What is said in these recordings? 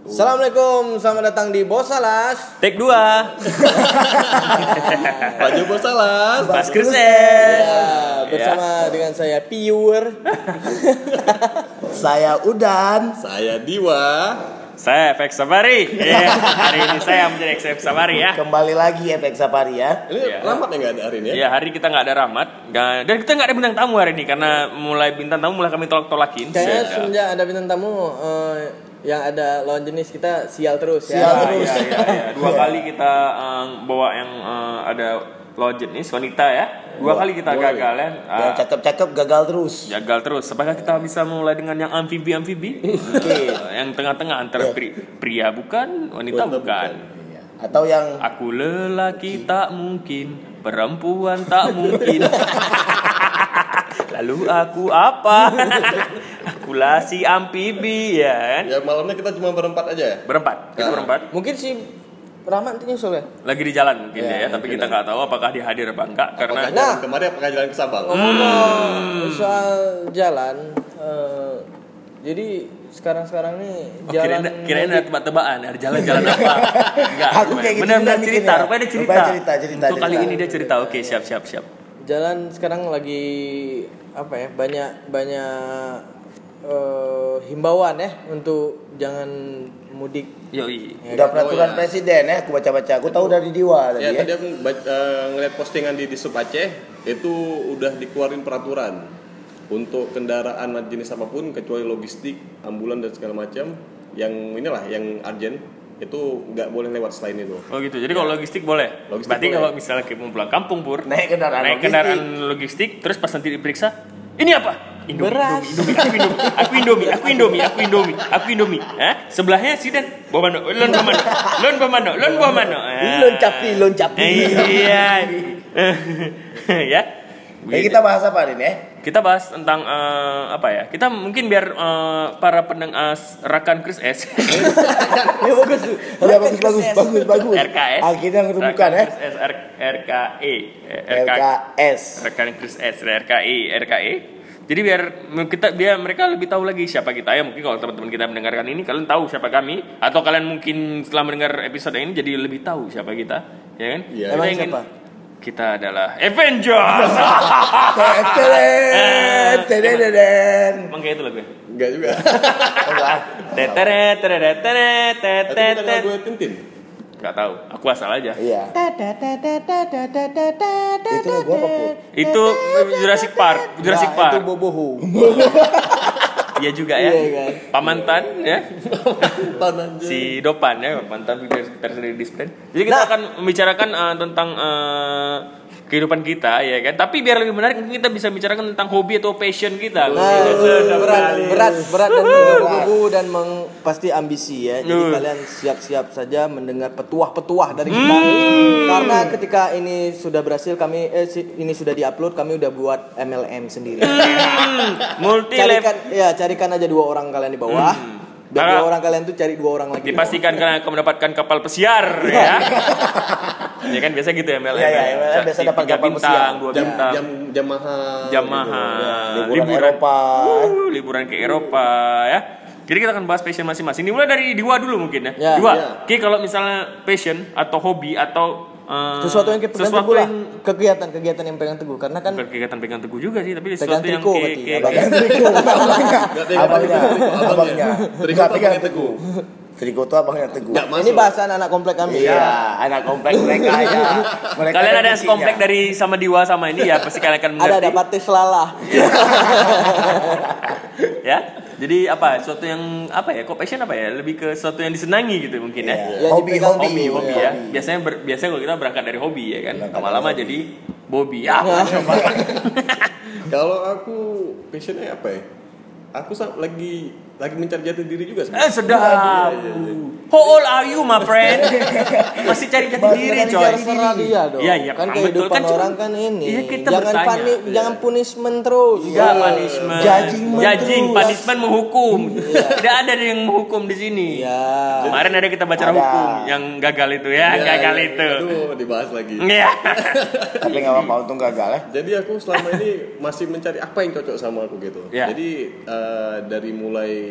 Assalamualaikum, selamat datang di Bosalas. Take 2 Pak Joko salah. Mas Krises Ya, bersama dengan saya Piur. Saya Udan. Saya Diwa. Saya Efek Sabari Iya, Hari ini saya menjadi Efek Sabari ya Kembali lagi efek Safari ya. Ini Iya. Rahmat yang nggak ada hari ini ya? Ya hari kita nggak ada Rahmat nggak, Dan kita nggak ada bintang tamu hari ini Karena mulai bintang tamu mulai kami tolak-tolakin Kayaknya Sudah. semenjak ada bintang tamu eh, yang ada lawan jenis kita sial terus ya. Sial Ya, terus. ya, ya, ya. Dua kali kita eh, bawa yang eh, ada lawan jenis wanita ya Dua kali kita Boleh. gagal ya Yang Ah, cakep-cakep gagal terus. Gagal terus Apakah kita bisa mulai dengan yang amfibi-amfibi Yang tengah-tengah antara pri- pria bukan Wanita Wanita bukan Iya. Atau yang Aku lelaki tak mungkin, perempuan tak mungkin. Lalu aku apa? Akulah si amfibi ya kan? Ya malamnya kita cuma berempat aja ya? Berempat, kita Ah. berempat. Mungkin si Rahmat nanti nyusul ya. Lagi di jalan mungkin Ya, ya, tapi mungkin kita ya. nggak tahu apakah dia hadir apa enggak karena Apakah Nah. jalan kemarin apakah jalan ke Sabang? Ngomong soal jalan, eh, jadi sekarang-sekarang nih Oh, jalan kirain, kirain ada tebak-tebakan, ada jalan-jalan apa? Enggak. Aku kayak gitu Benar-benar cerita, mikirnya. rupanya ada cerita. Rupanya cerita, cerita, Untuk kali cerita. ini dia cerita. Oke, siap, siap, siap. Jalan sekarang lagi apa ya banyak banyak eh, himbauan ya untuk jangan mudik Yoi. Ya udah kan? peraturan Oh, ya. presiden ya, aku baca-baca. Aku tahu dari Diwa tadi Ya, ya. tadi aku baca, eh, ngeliat postingan di Disub Aceh itu udah dikeluarin peraturan untuk kendaraan jenis apa pun kecuali logistik, ambulan dan segala macam yang inilah yang urgent itu nggak boleh lewat selain itu. Oh gitu. Jadi kalau logistik boleh. Logistik Berarti boleh. kalau misalnya kita mau pulang kampung pur, Naik kendaraan naik logistik. kendaraan logistik, terus pas nanti diperiksa, ini apa? Indomie, Beras. Indomie, Indomie, aku Indomie, aku Indomie, aku Indomie, aku Indomie. Hah? Sebelahnya si Dan, bawa mana? Lon bawa mana? Lon bawa mana? Lon bawa mana? Ah. Lon capi, lon capi. Iya. ya. Eh, kita bahas apa hari ini ya? Kita bahas tentang eh, apa ya? Kita mungkin biar eh, para pendengar rakan Chris S. Ya bagus. Ya bagus bagus bagus bagus. RKS. Akhirnya menemukan Rakan ya. Chris S, R- RKE. RK RKS. rekan Chris S RKI RKE jadi biar kita biar mereka lebih tahu lagi siapa kita ya mungkin kalau teman-teman kita mendengarkan ini kalian tahu siapa kami atau kalian mungkin setelah mendengar episode ini jadi lebih tahu siapa kita ya kan Iya. Kita ingin- siapa? Kita adalah Avengers teden, teden. emang kayak itu lagu? Enggak juga. Tetere, tetere, tetere, Itu bukan tetere. lagu Tintin. Nggak tahu, aku asal aja. Iya. Itu lagu apa? Itu Jurassic Park, Jurassic Nah, Park. itu bobohu Iya juga ya. Iya kan? Pamantan ya. Tanah si Dopan ya mantan presiden dispen. Jadi kita akan membicarakan eh, tentang eh, kehidupan kita ya kan. Tapi biar lebih menarik mungkin kita bisa bicarakan tentang hobi atau passion kita. Nah, berat, sekali. berat, berat dan menggebu dan meng, pasti ambisi ya. Jadi Hmm. kalian siap-siap saja mendengar petuah-petuah dari kita. Hmm. Karena ketika ini sudah berhasil kami eh ini sudah diupload, kami udah buat MLM sendiri. Multi level. carikan ya, carikan aja dua orang kalian di bawah. Dan Karena- dua orang kalian tuh cari dua orang lagi. Dipastikan kalian akan mendapatkan kapal pesiar ya. ya kan biasa gitu ya MLM. Iya, iya, MLM biasa dapat Tiga kapal bintang, dua jam bintang. jam jam mahal. jam gitu. mahal, Liburan Eropa. Uh, liburan ke Eropa ya. Jadi kita akan bahas passion masing-masing. Dimulai dari Diwa dulu mungkin ya. Ya. Diwa, Ya. Oke kalau misalnya passion atau hobi atau eh, sesuatu yang kita pegang sesuatu teguh lah. yang Kegiatan-kegiatan yang pegang teguh karena kan bukan kegiatan pegang teguh juga sih, tapi Pegang sesuatu yang triko kayak berarti, kayak- Abangnya abangnya, abangnya, pegang abangnya teguh. Triko tuh abangnya teguh. Nggak masuk. ini bahasan anak komplek kami. Iya, anak komplek mereka ya. Mereka Kalian ada yang sekomplek dari sama Diwa sama ini ya pasti kalian akan Ada mengerti. ada partai selalah. ya. Jadi apa? Sesuatu yang apa ya? Kok passion apa ya? Lebih ke sesuatu yang disenangi gitu mungkin ya. Iya. Ya, Hobi, hobi, Hobi, hobi Iya. ya. Biasanya ber- biasanya kalau kita berangkat dari hobi ya kan. Lama-lama hobi. jadi Bobby. Ya. Kalau aku passionnya apa ya? Aku lagi lagi mencari jati diri juga Eh sebenarnya. sedap. How old are you, my friend? Masih cari jati Masih diri, cari coy. Terserah dia dong. Iya, iya, kan betul. kehidupan Kan orang kan ini. Iya, kita jangan bertanya. panik, Iya. jangan punishment terus. Enggak punishment. Judging Judging, terus. punishment menghukum. Tidak ada yang menghukum di sini. Iya. Kemarin ada kita baca Ada. hukum yang gagal itu ya, Iya, gagal iya. itu. Aduh, dibahas lagi. Iya. Tapi nggak apa-apa untung gagal ya. Jadi aku selama ini masih mencari apa yang cocok sama aku gitu. Ya. Jadi eh, dari mulai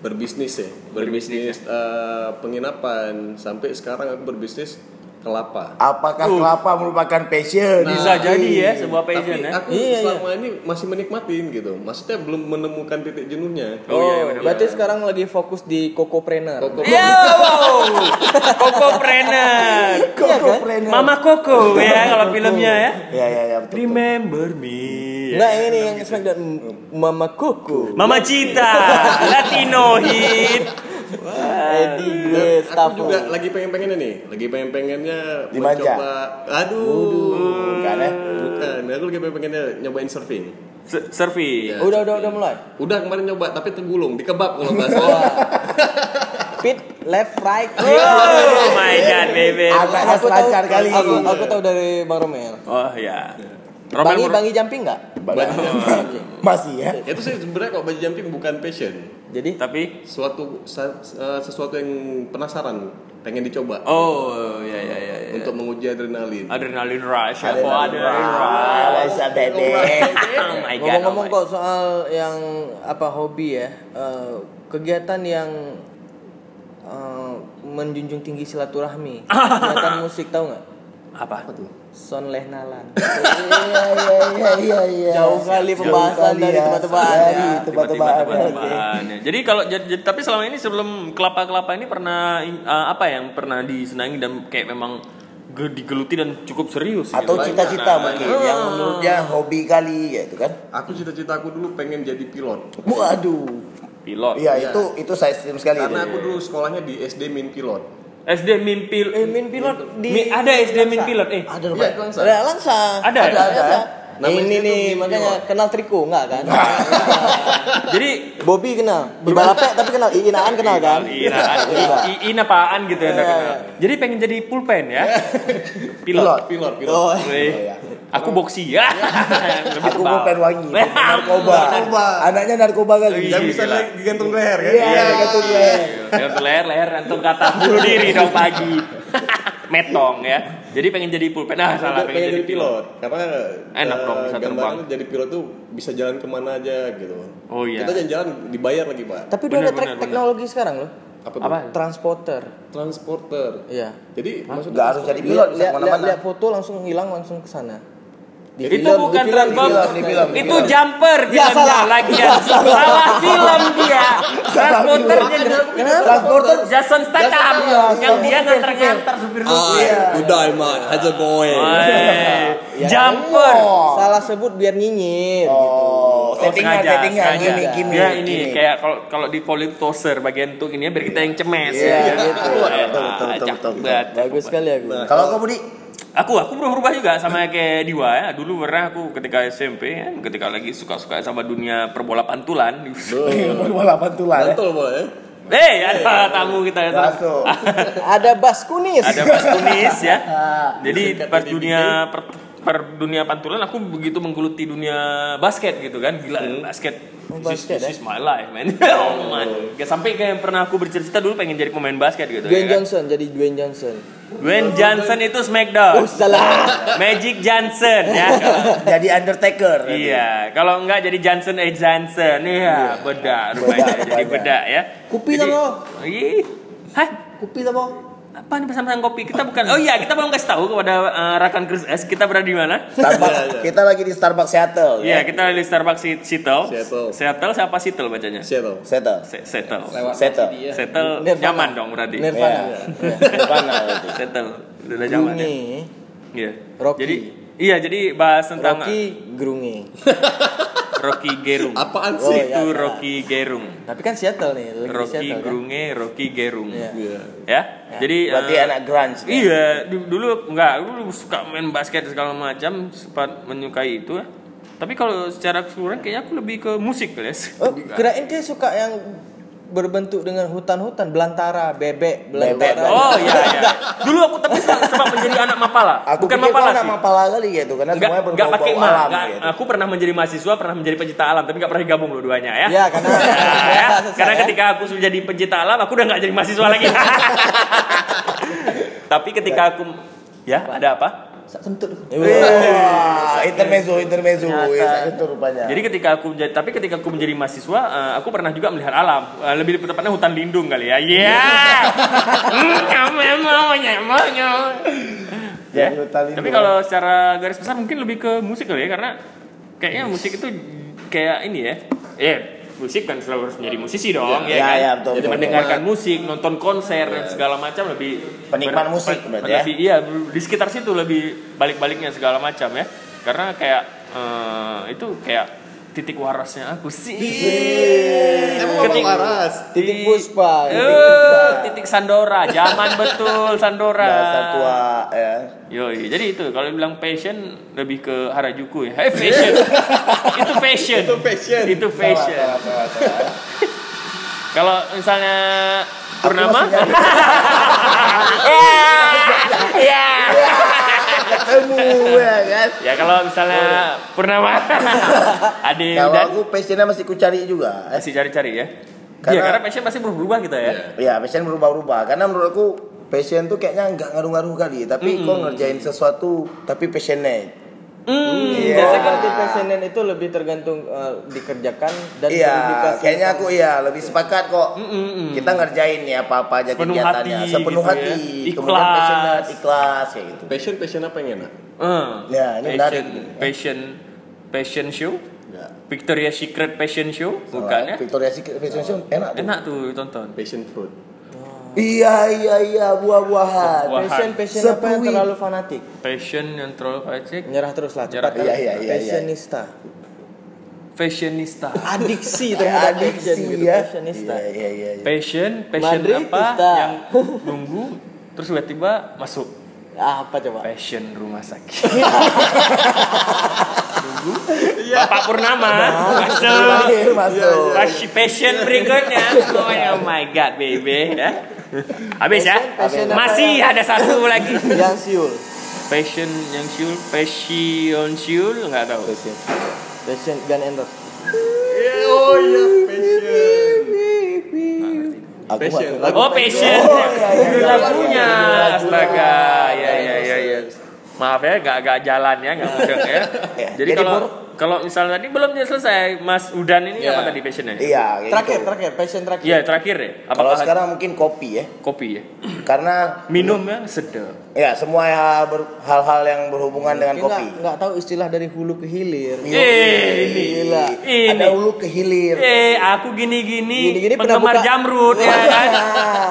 berbisnis ya. Berbisnis eh, penginapan. Sampai sekarang aku berbisnis kelapa Apakah Uh. kelapa merupakan passion? Bisa jadi ya sebuah passion tapi ya. aku Iya, selama ini masih menikmatin gitu maksudnya belum menemukan titik jenuhnya Oh, iya, benar. berarti sekarang lagi fokus di Ya, wow. Koko Preneur. Koko kan? Preneur. Mama Koko ya kalau filmnya ya. Ya ya ya. betul. Remember me. Enggak yang ini yang Smackdown Mama Koko. Mama Cita, Latino hit. Dan Gustavo. aku juga lagi pengen-pengennya nih lagi pengen-pengennya Dimanja? mencoba aduh Bukan ya? bukan aku lagi pengen-pengennya nyobain surfing S- Surfing. Udah udah udah mulai. udah kemarin nyoba tapi tergulung dikebab kalau nggak salah Pit left right. Oh my god, baby. Tahu, selancar kali. aku, aku tahu dari Bang Romel. Oh ya. Bangi Romel bangi jumping nggak? Masih ya. itu sih sebenarnya kalau baju jumping bukan passion Jadi tapi suatu sesuatu yang penasaran pengen dicoba oh ya ya ya. ya. untuk menguji adrenalin Adrenalin rush, ya. Adrenalin Oh, adrenalin rush. baby. Oh my god. ngomong-ngomong oh my- kok soal yang apa hobi ya, eh, kegiatan yang eh, menjunjung tinggi silaturahmi, kegiatan musik tahu nggak? apa? Son Lehnalan. Iya iya iya iya iya. Jauh kali pembahasan Jauh kali dari ya. tempat-tempat Dari ya. tempat-tempat. Tebak-tebakan. Jadi kalau jadi, jadi- tapi selama ini sebelum kelapa-kelapa ini pernah uh, apa yang pernah disenangi dan kayak memang ge- digeluti dan cukup serius Atau gitu. cita-cita mungkin yang menurutnya hobi kali gitu kan. aku cita-cita aku dulu pengen jadi pilot Waduh. pilot. Iya itu itu saya stream sekali karena itu. aku dulu sekolahnya di SD min pilot SD min pil Eh, min pilot di Mi- ada SD min pilot eh. Ada Iya, Pak. langsung. Ada langsa. Ada, ada. ada. ada. Nama ini nih makanya kenal Triko enggak kan? Jadi Bobby kenal. Di balapnya tapi kenal. Iinaan kenal kan? Inaan, i- i- apaan gitu ya. Iya, kenal. iya. Jadi pengen jadi pulpen ya. Pilot. Pilot. pilot pilot Oh, Weh. Aku boksi ya. Lebih Aku pen wangi, pulpen narkoba. Anaknya narkoba kali. yang bisa digantung leher kan Iya, gitu leher. Gantung leher, leher gantung kata bunuh diri dong pagi. Metong ya. Jadi pengen jadi pulpen. Ah, salah pengen, jadi pilot karena Enak eh, dong, bisa terbang. jadi pilot tuh bisa jalan ke mana aja gitu Oh, iya. kita jalan-jalan dibayar lagi pak Tapi udah ada teknologi sekarang loh. apa tuh Apa? Transporter. transporter Iya. jadi Nggak harus jadi Lihat pilot lihat ke mana-mana. lihat foto langsung hilang langsung ke sana. Di itu film- bukan di film- film, di film, di itu film. jumper Ya, filmnya salah. lagi ya. Salah film dia. Transporternya Transporter Jason Statham Iya, yang iya. dia ngantar-ngantar supir supir. Iya. good day man how's it going Ya, Jumper. Salah sebut biar nyinyir gitu. Oh, Oh, settingan, sengaja, settingan, sengaja. gimmick, gimmick. Dia ini kayak kalau kalau di politik toser bagian tuh ini biar kita yang cemes. Iya, Ya, gitu. Betul, betul, betul, Bagus sekali aku. Nah. Kalau kamu di Aku aku berubah juga sama kayak Diwa ya. Dulu pernah aku ketika SMP ya, ketika lagi suka-suka sama dunia perbola pantulan. bola pantulan ya. mantul boleh ya Eh, ada tamu kita ya. Ada bas kunis. Ada Mas Tunis ya. Jadi pas dunia per, per dunia pantulan aku begitu menggeluti dunia basket gitu kan. Gila basket. Oh, This, basket, this is my life man. oh man. Kayak sampai kayak pernah aku bercerita dulu pengen jadi pemain basket gitu. Dwayne ya kan? Johnson jadi Dwayne Johnson. Dwayne Johnson itu Smackdown. Oh salah. Magic Johnson ya. Jadi Undertaker. Iya, kalau enggak jadi Johnson eh Johnson. Iya, beda rupanya jadi beda. ya. Kupi tau, Ih. Hai, Kupi apa? Apa nih pesan-pesan kopi? Kita bukan Oh iya, kita belum kasih tahu kepada eh, rekan Chris S kita berada di mana? Starbucks. Kita lagi di Starbucks Seattle. Iya, kita di Starbucks Si- Seattle. Seattle. Seattle siapa Seattle bacanya? Seattle Seattle. Se- Seattle. Seattle. Nirvana. nyaman dong berarti. Nirvana. Iya. Nirvana. Settle. Udah nyaman ya. Iya. Rocky. Jadi iya, jadi bahas tentang Rocky Grunge. Rocky Gerung. apaan Oh, sih iya. Itu Rocky Gerung. Tapi kan Seattle nih, Rocky Seattle kan. Gerunge, Rocky Gerung. Iya. Iya. Ya. Jadi Berarti eh, anak grunge. kan? Iya, du- dulu enggak, dulu suka main basket segala macam, sempat menyukai itu ya. Tapi kalau secara keseluruhan kayaknya aku lebih ke musik ya. Oh, kirain dia suka yang berbentuk dengan hutan-hutan, belantara, bebek, belantara. Oh iya iya. Dulu aku tapi sempat sempat menjadi anak mapala. Aku Bukan mapala anak sih. mapala kali gitu karena Enggak, semuanya enggak pakai ma. alam gitu. Aku pernah menjadi mahasiswa, pernah menjadi pencipta alam, tapi enggak pernah digabung dua-duanya ya. Ya, karena ya, Susah, karena ya. ketika aku sudah jadi pencipta alam, aku udah nggak jadi mahasiswa lagi. Tapi ketika aku ya ada apa? Sak kentut. Eh, Wah, intermezzo, intermezzo. Eh, Sak rupanya. Jadi ketika aku menjadi, tapi ketika aku menjadi mahasiswa, eh, aku pernah juga melihat alam. Eh, lebih tepatnya hutan lindung kali ya. Iya. Hmm, Kamu mau nyamanya. Ya. Lindung. Tapi kalau secara garis besar mungkin lebih ke musik kali ya, karena kayaknya musik itu kayak ini ya. Eh, musik kan selalu harus menjadi musisi dong, ya, Ya, kan? ya, betul, Jadi betul. mendengarkan musik, nonton konser dan segala macam lebih Penikmat musik berarti ya? lebih, Iya, di sekitar situ lebih balik-baliknya segala macam ya. Karena kayak eh, itu kayak titik warasnya aku sih. Emang Ketik- Bapak Waras. Titik puspa. Eh, titik Sandora, zaman betul Sandora. Tua ya. Yoi, jadi itu kalau bilang passion lebih ke Harajuku ya. Eh fashion. itu fashion. Itu fashion. Itu salah. Kalau misalnya Purnama? masih nyari. Ya. Ketemu ya kan. Ya kalau misalnya Purnama Ade Kalau dan aku passionnya masih ku cari juga. masih cari-cari ya. Karena- Iya, karena passion pasti berubah kita ya. Iya. Ya, passion berubah-ubah. Karena menurut aku passion tuh kayaknya nggak ngaruh-ngaruh kali. Tapi kok ngerjain sesuatu tapi passionate. Hmm, Iya. Biasanya kalau passionan itu lebih tergantung eh, dikerjakan dan Iya, berdedikasi kayaknya aku iya lebih sepakat kok. Kita ngerjain ya apa-apa aja Sepenuh kegiatannya hati sepenuh gitu hati. ya. Kemudian Ikhlas. passionate, ikhlas kayak gitu. Passion passion apa yang enak? Eh, Ya, ini menarik passion, nih. passion, passion show, Ya. Victoria Secret Passion Show, bukan ya? Victoria Secret Fashion Show enak tuh. Enak tuh tonton. Passion fruit. Iya iya iya buah-buahan. Buah- Passion passion apa yang terlalu fanatik? Passion yang terlalu fasik, Menyerah terus lah. Cepat. Iya, iya, iya, iya. Passionista. fashionista. Adiksi terhadap Adiksi passion gitu. ya. Passionista. Iya iya iya. iya. Passion, passion Madridista. apa yang nunggu terus tiba-tiba masuk Apa coba? passion rumah sakit. Nunggu. Bapak Purnama masuk. Terakhir masuk. Pas- Passion berikutnya. Oh, my god, baby. Ya. Habis ya? Passion Masih yang- ada satu lagi. Yang siul. Passion yang siul, passion siul nggak tahu. Passion Gun and Roses. oh iya passion. Aku Passion. Lagu Oh, passion. Oh, iya, iya, iya, lagunya. iya, iya. Astaga. Ya ya ya ya. Maaf ya, gak, gak jalan ya, gak mudeng ya. Jadi Jadi, kalau kalau misalnya tadi belum selesai, Mas Udan ini Iya. apa tadi passionnya? Iya. kayak Terakhir, gitu. terakhir, passion terakhir. Iya terakhir ya. Apa Kalau sekarang mungkin kopi ya. kopi ya? Karena Minum ya sedap. Ya semua ya hal-hal yang berhubungan dengan Mungkin kopi. nggak nggak tahu istilah dari hulu ke hilir. Iya. Eh, ini. Gila. Ini. Ada hulu ke hilir. Eh, aku gini-gini, Gini-gini pernah penggemar buka- jamrut ya kan.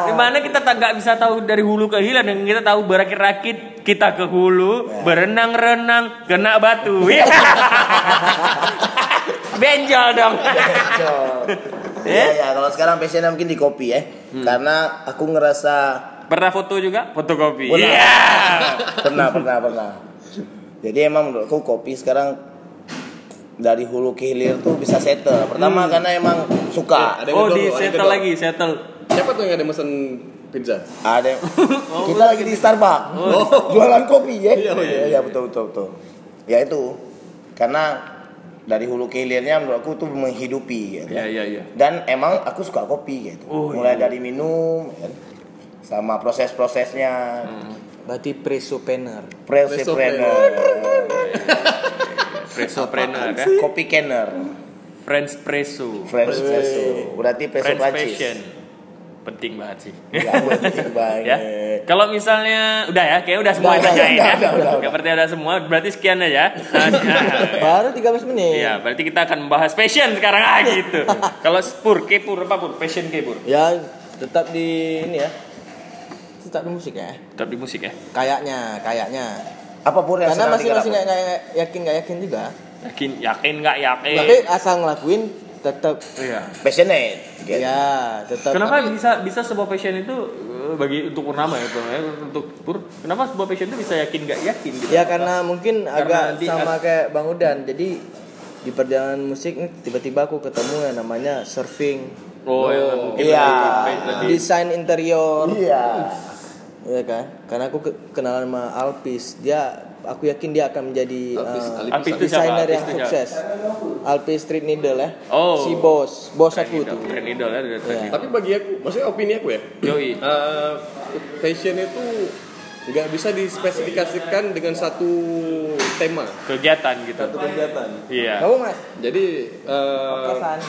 Di mana kita tak nggak bisa tahu dari hulu ke hilir dan kita tahu berakit-rakit kita ke hulu, berenang-renang kena batu. Ya. Benjol dong. Iya ya, kalau sekarang passionnya mungkin di kopi ya. Karena aku ngerasa Pernah foto juga? Fotokopi. Iya. pernah pernah pernah. Jadi emang menurutku kopi sekarang dari hulu ke hilir tuh bisa settle. Pertama karena emang suka. Ada yang Oh, di settle lagi, settle. Siapa tuh yang ada mesen pizza? Ada kita lagi di Starbucks. Jualan kopi ya. Iya, iya, Iya, betul betul betul. Ya itu. Karena dari hulu ke hilirnya menurut aku tuh menghidupi gitu. Iya, iya, iya. Dan emang aku suka kopi gitu. Oh, Mulai iya. dari minum ya. Sama proses-prosesnya. Berarti presopener. Press Pressopreneur. Pressopreneur ya. kopi canner, French presso. French espresso. Berarti presso French Prancis. passion. Penting banget sih. Ya, penting banget. ya. Kalau misalnya udah ya, kayak udah semua Udah, yang udah, udah, ya. udah, udah, berarti ada semua, berarti sekian aja. Nah, ya. Baru 13 menit. Iya, berarti kita akan membahas passion sekarang ah gitu. Kalau pur, ke pur apa pur? Passion ke pur? Ya, tetap di ini ya. Tetap di musik ya. Tetap di musik ya. Kayaknya, kayaknya. Apa pun yang Karena masing-masing digarap. nggak yakin nggak yakin juga. Yakin, yakin nggak yakin? Tapi asal ngelakuin tetap Iya. passionate. gitu. ya tetap. Kenapa bisa bisa sebuah passion itu eh, bagi untuk purnama ya, ya, untuk pur? Kenapa sebuah passion itu bisa yakin nggak yakin gitu? Ya karena mungkin Karena agak nanti- sama kayak Bang Udan. Jadi di perjalanan musik nih, tiba-tiba aku ketemu yang namanya surfing. Oh, mungkin Iya. lebih- Desain interior. Iya. Iya kan? Karena aku ke- kenalan sama Alpis. Dia aku yakin dia akan menjadi Alpis, uh, Alpis, desainer Alpis yang siapa? sukses. Alpis Street Needle ya. Oh. Si bos, bos Trend aku tuh. trend idol ya, idol. Tapi bagi aku, maksudnya opini aku ya. Yoi. eh, fashion itu nggak bisa dispesifikasikan dengan satu tema Kegiatan gitu. satu kegiatan Iya. Kamu mas? jadi Perasaan.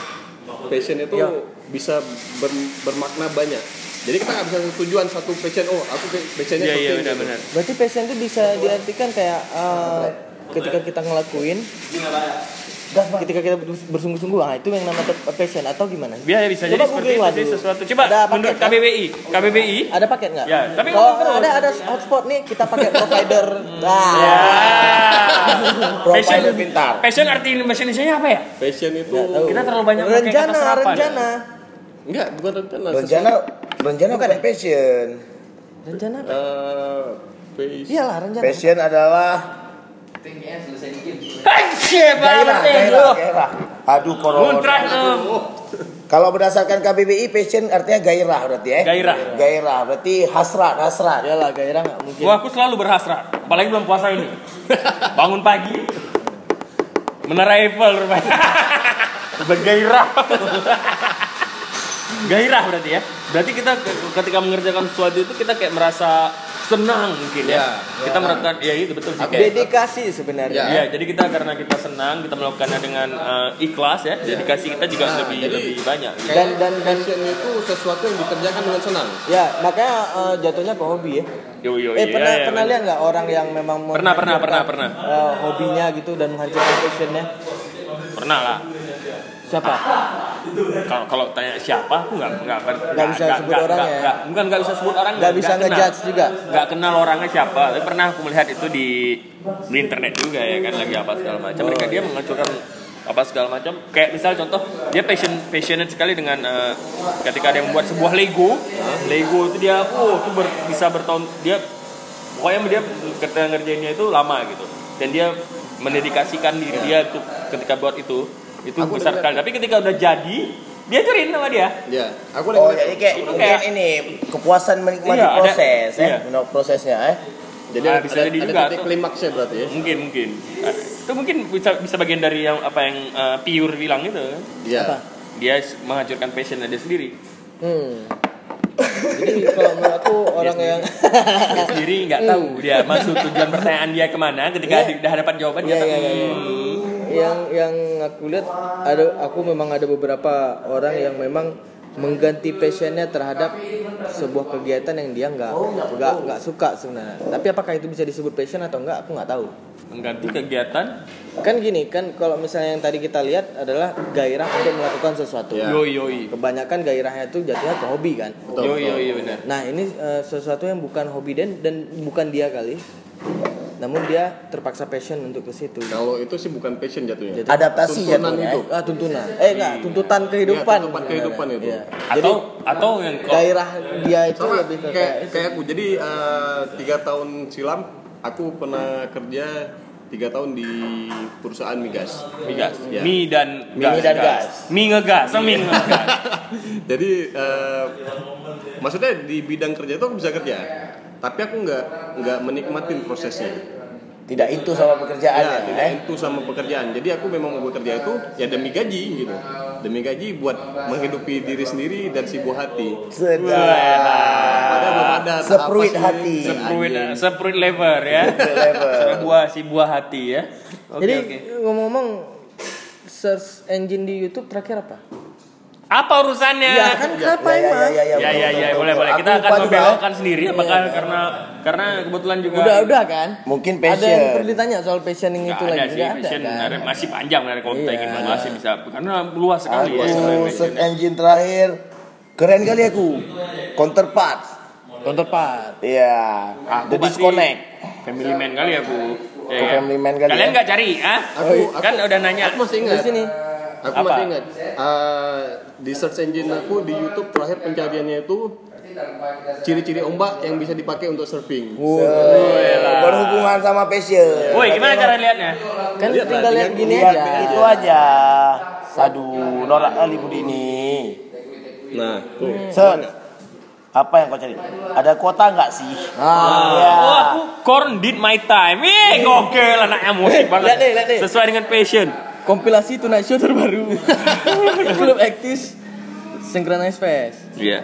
passion itu Iya. bisa ber- bermakna banyak jadi kita nggak bisa tujuan satu passion oh aku passionnya Iya iya shooting, gitu. benar-benar. Berarti passion itu bisa diartikan kayak eh, ketika kita ngelakuin ketika kita bers- bersungguh-sungguh ah itu yang namanya passion atau gimana? Biar bisa Coba jadi seperti sih dulu. sesuatu. Coba Ada paket menurut kan? KBBI, KBBI Ada paket nggak? Ya, tapi terus. ada ada hotspot nih kita pakai provider. Nah, Ya. Provider pintar. Passion arti bahasa Indonesia apa ya? passion itu. Kita terlalu banyak pakai kata rencana, serapan. rencana. Enggak bukan rencana Rencana rencana bukan passion. Rencana apa? Eh, passion Iyalah rencana. Passion adalah Siapa gairah, gairah, gairah. Aduh corona. Kalau berdasarkan KBBI passion artinya gairah berarti ya. Gairah. Gairah berarti hasrat, hasrat. Iyalah gairah nggak mungkin. Gua aku selalu berhasrat, apalagi belum puasa ini. Bangun pagi, menara Eiffel rupanya. Bergairah. Gairah berarti ya. Berarti kita ke- ketika mengerjakan sesuatu itu kita kayak merasa senang mungkin ya. Ya, kita merasakan ya itu betul sih kayak. Dedikasi sebenarnya. Iya, jadi kita karena kita senang, kita melakukannya dengan eh, ikhlas ya. Dedikasi kita juga Nah, lebih jadi- lebih banyak. gitu. Dan dan dan itu sesuatu yang dikerjakan dengan senang ya makanya eh, jatuhnya ke hobi ya. Yo yo eh iya, pernah iya, pernah lihat nggak orang yang memang Pernah, pernah, pernah, pernah. eh, hobinya gitu dan menghancurkan passionnya Pernah lah. Siapa? Kalau kalau tanya siapa, aku nggak nggak nggak bisa sebut orang ya? nggak- bukan nggak bisa sebut orang. Nggak bisa ngejudge juga? Nggak kenal orangnya siapa. Tapi pernah aku melihat itu di di internet juga ya kan lagi apa segala macam. Mereka dia menghancurkan apa segala macam. Kayak misal contoh dia passion passionate sekali dengan eh, ketika dia membuat sebuah Lego. Lego itu dia oh itu ber- bisa bertahun dia pokoknya dia ketika ngerjainnya itu lama gitu. Dan dia mendedikasikan diri dia untuk ketika buat itu itu Aku besar sekali. Tapi ketika udah jadi dia curin sama dia. ya aku Oh jadi kayak Itu mungkin kayak- ini kepuasan menikmati Iya, ada- proses ya, iya. prosesnya eh. jadi ada, bisa ada, jadi ada juga titik klimaksnya berarti ya mungkin mungkin Nah, itu mungkin bisa bisa bagian dari yang apa yang uh, pure bilang itu kan Iya. Apa? dia menghancurkan passion dia sendiri Hmm. Jadi kalau menurut aku orang yang dia sendiri nggak tahu dia maksud tujuan pertanyaan dia ke mana ketika Iya. di- udah dapat jawaban Iya, dia iya, tak- iya, iya. Yang yang aku lihat ada aku memang ada beberapa orang yang memang mengganti passionnya terhadap sebuah kegiatan yang dia nggak nggak nggak suka sebenarnya. Tapi apakah itu bisa disebut passion atau enggak aku nggak tahu. mengganti kegiatan Kan gini kan kalau misalnya yang tadi kita lihat adalah gairah untuk melakukan sesuatu. Ya. yoi yoi Kebanyakan gairahnya itu jatuhnya ke hobi kan. Betul, yoi yoi benar Nah ini eh, sesuatu yang bukan hobi dan dan bukan dia kali. Namun dia terpaksa passion untuk ke situ. kalau itu sih bukan passion jatuhnya Jadi- Adaptasi Tuntunan jatuhnya. eh. Ah tuntunan. Eh enggak, tuntutan kehidupan. Iya, tuntutan kehidupan itu. Iya. atau atau yang gairah dia itu sama lebih ke kayak kayak kayak aku jadi eh, tiga tahun silam aku pernah kerja tiga tahun di perusahaan migas migas Ya. mie dan Mie dan gas. mie ngegas oh, mie ngegas jadi eh, maksudnya di bidang kerja itu aku bisa kerja tapi aku nggak nggak menikmatin prosesnya. Tidak itu sama pekerjaannya ya tidak eh. itu sama pekerjaan. Jadi aku memang mau bekerja itu ya demi gaji gitu. Demi gaji buat menghidupi diri sendiri dan si buah hati. Padahal belum ada tahap Sepruit hati. sepruit sepruit lever ya. Lever. buah si buah hati ya. Oke Jadi ngomong-ngomong search engine di YouTube terakhir apa? Apa urusannya Ya kan kenapa Ya, ya, emang? ya, ya, ya ya ya betul, boleh boleh kita akan membelokkan sendiri apakah Iya. karena karena kebetulan juga Udah udah kan? Mungkin Ada yang passion. perlu ditanya soal passioning itu ada lagi sih passion ada kan? ada- masih panjang dari kalau kita Iya. ingin bahas bisa karena luas sekali ya Aku sebenarnya search passion. engine terakhir keren kali aku. Counterpart. Counterpart. Iya. The disconnect. family man kali aku ya, kan? family man kali kalian ya. nggak cari ah Aku- kan udah nanya aku masih ingat Di sini. Aku Apa? masih ingat eh, di search engine aku di YouTube terakhir pencariannya itu ciri-ciri ombak yang bisa dipakai untuk surfing. Eh, Berhubungan sama passion. woi gimana cara lihatnya Kan Lihat tinggal lihat gini Lihat aja. itu aja. Aduh, norak kali budi ini. Nah, tuh. Son, apa yang kau cari? Ada kuota nggak sih? Ah. Ya. Oh aku corn did my time Ih gokil anaknya musik banget Lihat deh, lihat deh. Sesuai dengan passion Kompilasi Tonight Show terbaru. Klub Aktis Synchronize Fest. Iya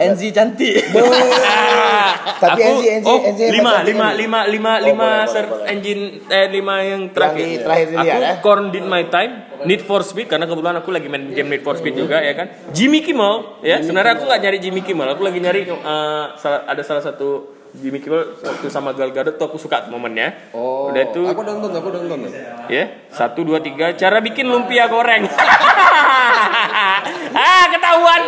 Enzi cantik. Tapi aku, NG, NG, oh, NG lima, lima, ini. lima, lima, Oh, lima boleh. engine, eh lima yang terakhir. Yang terakhir dilihat, aku eh? Corn Did My Time, Need for Speed karena kebetulan aku lagi main game Need for Speed juga ya kan. Jimmy Kimmel, ya. Sebenarnya aku nggak nyari Jimmy Kimmel, aku lagi nyari eh, ada salah satu Jimmy Kimmel waktu sama Gal Gadot tuh aku suka momennya. Oh, Udah itu aku nonton, aku nonton. Ya, satu dua tiga. Cara bikin lumpia goreng. ah, ketahuan.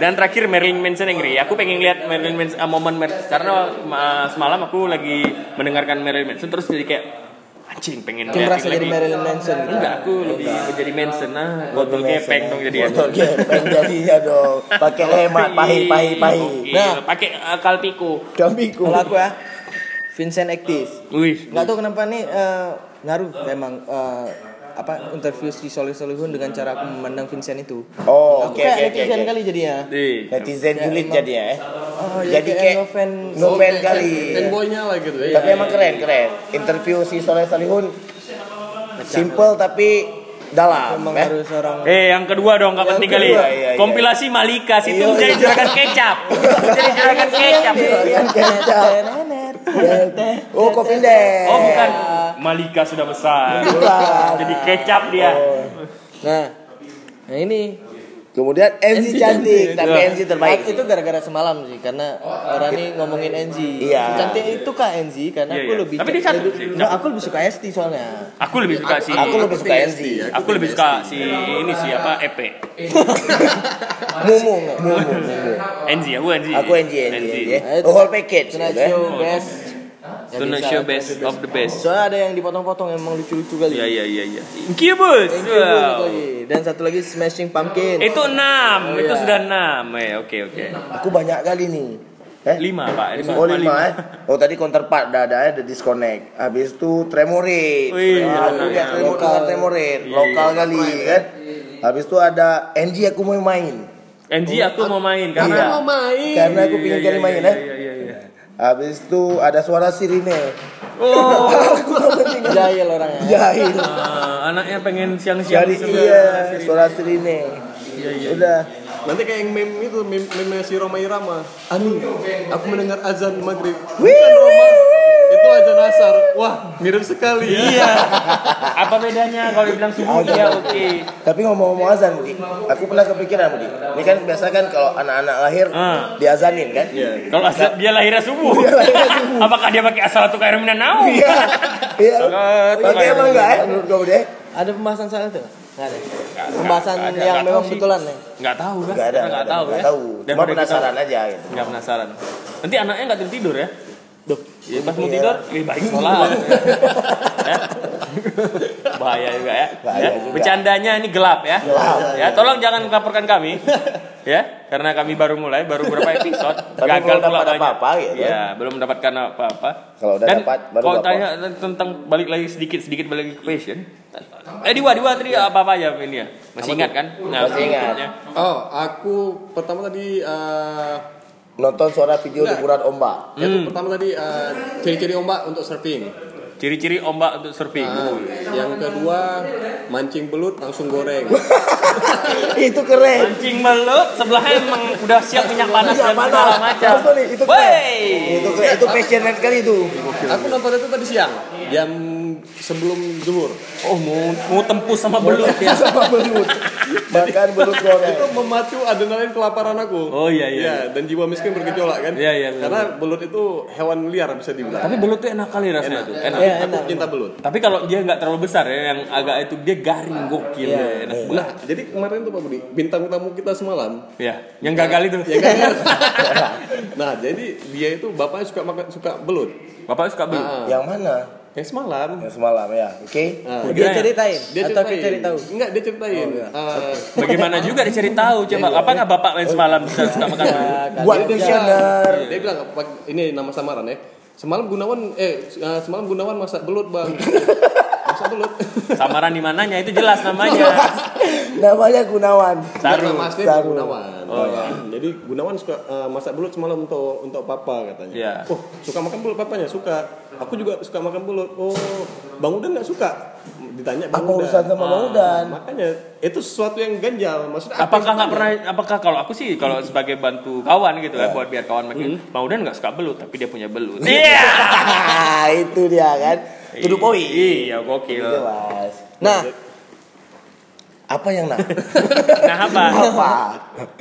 Dan terakhir Marilyn Manson Angry. Aku pengen lihat Marilyn Manson ah, momen Mar- karena ah, semalam aku lagi mendengarkan Marilyn Manson terus jadi kayak anjing pengen Kamu merasa lagi. jadi Marilyn Manson. Enggak, aku lebih menjadi Manson. Nah, botol gepeng dong jadi Botol gepeng jadinya dong. Pakai lemak, pahi, pahi, pahi. Nah, pakai uh, kalpiku. Kalau aku ya, Vincent Actis. Wih, Nggak tahu kenapa nih eh, ngaruh emang eh, apa interview si Soleh Solihun dengan cara aku memandang Vincent itu. Oh, oke, oke, oke. netizen oke. kali jadinya. Netizen julid jadinya ya. Oh, ya Jadi kayak kayak ngefan- ngefan kali. Fanboynya lah gitu ya. Tapi emang keren, keren. Interview si Soleh Salihun simple tapi dalam Emang ya. harus orang Eh, yang kedua dong, Yang penting kali. iya, iya. Kompilasi Malika situ Iya, menjadi iya. juragan kecap. Menjadi juragan kecap. Juragan kecap. Oh, kopi deh. Oh, bukan. Malika sudah besar. Bukan. Jadi kecap dia. Nah, nah ini Kemudian NZ cantik, tapi Iya. NZ terbaik. itu gara-gara semalam sih karena orang ini ngomongin NZ. Iya. Cantik itu kak NZ karena Iya, aku iya. lebih Tapi dia cantik. Nggak, aku lebih suka ST soalnya. Aku lebih suka si Aku lebih suka NZ. Aku lebih suka si ini si apa EP. Mumu nggak? NZ, aku NZ. Aku NZ, NZ. NZ. ya. The whole package. Tonight gitu ya. Show best. Tonight Show best of the best. Soalnya ada yang dipotong-potong emang lucu-lucu kali. Iya iya iya iya. Incubus. Thank you, Bu, Wow. lagi. Dan satu lagi Smashing Pumpkin. Itu enam, Oh, itu iya. sudah enam. Eh, oke oke. Aku banyak kali nih. Eh? Lima pak. Itu Oh lima eh. Oh tadi counterpart dah ada ada disconnect. Habis itu tremorate. Wih, Ah, iya, iya. tremor Lokal. Iya, Lokal iya. kali kan. Habis itu ada NG aku mau main. NG aku mau main Iya. karena mau main. Karena aku pingin Iya, kali iya, main iya, eh. Iya, iya, iya. Habis itu ada suara sirine. Oh, Jahil orangnya. Jahil. ah, anaknya pengen siang-siang Jadi iya suara sirine. Udah. Nanti kayak yang meme itu, meme, meme si Roma Irama. Ani, aku mendengar azan maghrib. Wih, Roma, wih, itu azan asar. Wah, mirip sekali ya. Iya. Apa bedanya kalau dibilang subuh Azan. ya oke. Tapi ngomong-ngomong azan, Budi, aku pernah kepikiran, Budi. Ini kan biasa kan kalau anak-anak lahir Ah. diazanin kan? Iya. Kalau asal dia lahirnya subuh. Dia lahirnya subuh. Apakah dia pakai asal tuh kayak minanau? Iya. Iya. Pakai emang enggak ya menurut kamu deh? Ada pembahasan soal itu? Nggak ada. Pembahasan nggak ada. yang Nggak memang betulan ya. Nggak tahu kan? Enggak ada. Nggak tahu ya. Enggak tahu. Cuma penasaran aja gitu. Nggak penasaran. Nanti anaknya nggak tidur tidur ya? Duh. Ya, pas mau Iya. tidur, lebih baik sholat. ya. Bahaya juga ya. Bahaya ya. juga. Bercandanya ini gelap ya. Gelap. Ya, tolong jangan laporkan kami. ya, karena kami baru mulai, baru beberapa episode. Tapi belum dapat apa-apa gitu. Ya, belum mendapatkan apa-apa. Kalau udah Dan dapat, baru kalau tanya tentang balik lagi sedikit sedikit balik lagi ke passion. Eh Diwa, Diwa tadi apa apa ya ini ya? Masih ingat kan? Nah, Masih ingat. Oh, aku pertama tadi eh, Nonton suara video liburan ombak. itu pertama tadi eh, ciri-ciri ombak untuk surfing. Ciri-ciri ombak untuk surfing. Nah, yang kedua mancing belut langsung goreng. itu keren. Mancing belut sebelahnya emang udah siap minyak panas Minyak dan segala macam. Itu keren. Wey! Itu keren. Itu passionate kali itu. aku nonton itu tadi siang, jam sebelum zuhur. Oh mau mau tempus sama belut ya. Sama belut. Makan belut goreng. Itu memacu adrenalin kelaparan aku. Oh, iya, iya. Ya, dan jiwa miskin bergejolak kan. Iya, iya. Karena belut itu hewan liar bisa dibilang. Tapi belut tuh enak kali rasanya tuh. Enak. Iya, aku enak. cinta belut. Tapi kalau dia nggak terlalu besar ya, yang agak itu dia garing gokil Iya. ya, enak banget. Nah, jadi kemarin tuh Pak Budi, bintang tamu kita semalam Ya, yang gagal itu. ya kan? nah, jadi dia itu bapaknya suka makan suka belut. Bapak suka belut. Nah, Yang mana? Yang semalam. Yang semalam ya. Oke. Nah, Dia ceritain dia atau ceritain. kita cari tahu. Enggak, dia ceritain. Oh, iya. Eh, Bagaimana juga dicari tahu coba. Apa nggak bapak main semalam bisa suka makan belut? Buat dia visioner. bilang- Dia bilang "Pak, ini nama samaran ya. Semalam Gunawan eh eh, semalam Gunawan masak belut, Bang. masak belut. Samaran di mananya itu jelas namanya. Namanya Gunawan. Saru. Nama asli Saru. Gunawan. Oh, Nah, Jadi Gunawan suka eh, masak belut semalam untuk untuk papa katanya. Iya. Oh suka makan belut papanya suka. Aku juga suka makan belut. Oh Bang Udan nggak suka. Ditanya Bang Apa Udan. urusan sama Bang Udan? Makanya itu sesuatu yang ganjal. Maksudnya apa Apakah nggak pernah? Apakah kalau aku sih kalau sebagai bantu kawan gitu Iya. ya buat biar kawan makin. Hmm. Bang Udan nggak suka belut tapi dia punya belut. Iya. itu dia kan. Tuduh poin. Iya gokil. Jelas. Nah, Apa yang nah? Nah apa? Apa?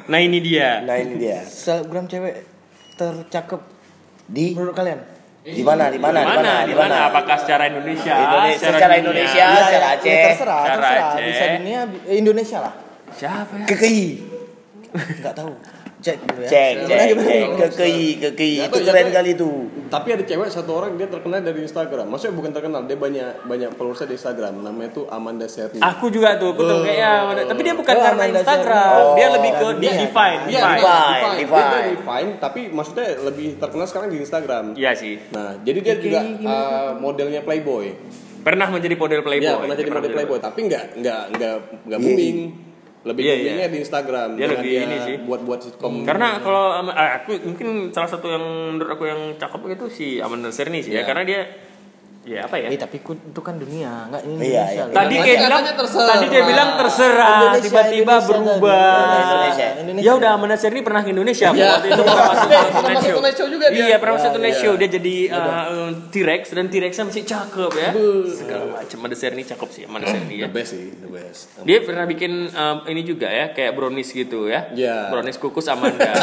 Nah ini dia. Nah ini dia. selebgram cewek tercakep Di menurut kalian? di mana? Di mana? Di mana? Di mana? Apakah secara Indonesia? Indonesia- secara dunia? Indonesia. Iya. secara ya, Aceh. ya terserah, Secara terserah. Aceh. Bisa dunia, eh, Indonesia lah. Siapa ya? KKI. Nggak tahu. Cek dulu ya. Cek, cek, cek. KKI, KKI. Itu keren kali itu. Tapi ada cewek satu orang dia terkenal dari Instagram. Maksudnya bukan terkenal, dia banyak banyak followersnya di Instagram. Namanya tuh Amanda Serni. Aku juga tuh, aku tuh kayaknya, tapi dia bukan Oh, karena Amanda Instagram, Sherry. dia Oh, lebih ke dia define, Iya, define. Dia dari Vine, tapi maksudnya lebih terkenal sekarang di Instagram. Iya sih. Nah, jadi dia juga uh, modelnya Playboy. Pernah menjadi model Playboy. Iya, pernah jadi model Playboy, tapi nggak nggak nggak nggak booming. Lebih Iya, boomingnya iya. di Instagram. Dia lebih ini sih. Buat-buat sitkom. Karena kalau ah, aku mungkin salah satu yang menurut aku yang cakep itu si Amanda Serni sih ya, Iya. karena dia ya apa ya? Eh, tapi ku- itu kan dunia, nggak ini Iya, Indonesia. iya. loh. Tadi kayak bilang tadi dia bilang terserah, tiba-tiba berubah. tadi. Indonesia. Indonesia. Ya udah Amanda Serni pernah ke Indonesia Iya. waktu itu pernah masuk ke Tonight Show. Juga dia. Iya, pernah masuk Iya, Tonight iya. Show. Dia jadi uh, T-Rex dan T-Rexnya masih cakep ya. Segala macam Amanda Serni cakep sih Amanda Serni ya. The best sih, the best. Dia pernah bikin um, ini juga ya, kayak brownies gitu ya. Iya. Brownies kukus Amanda.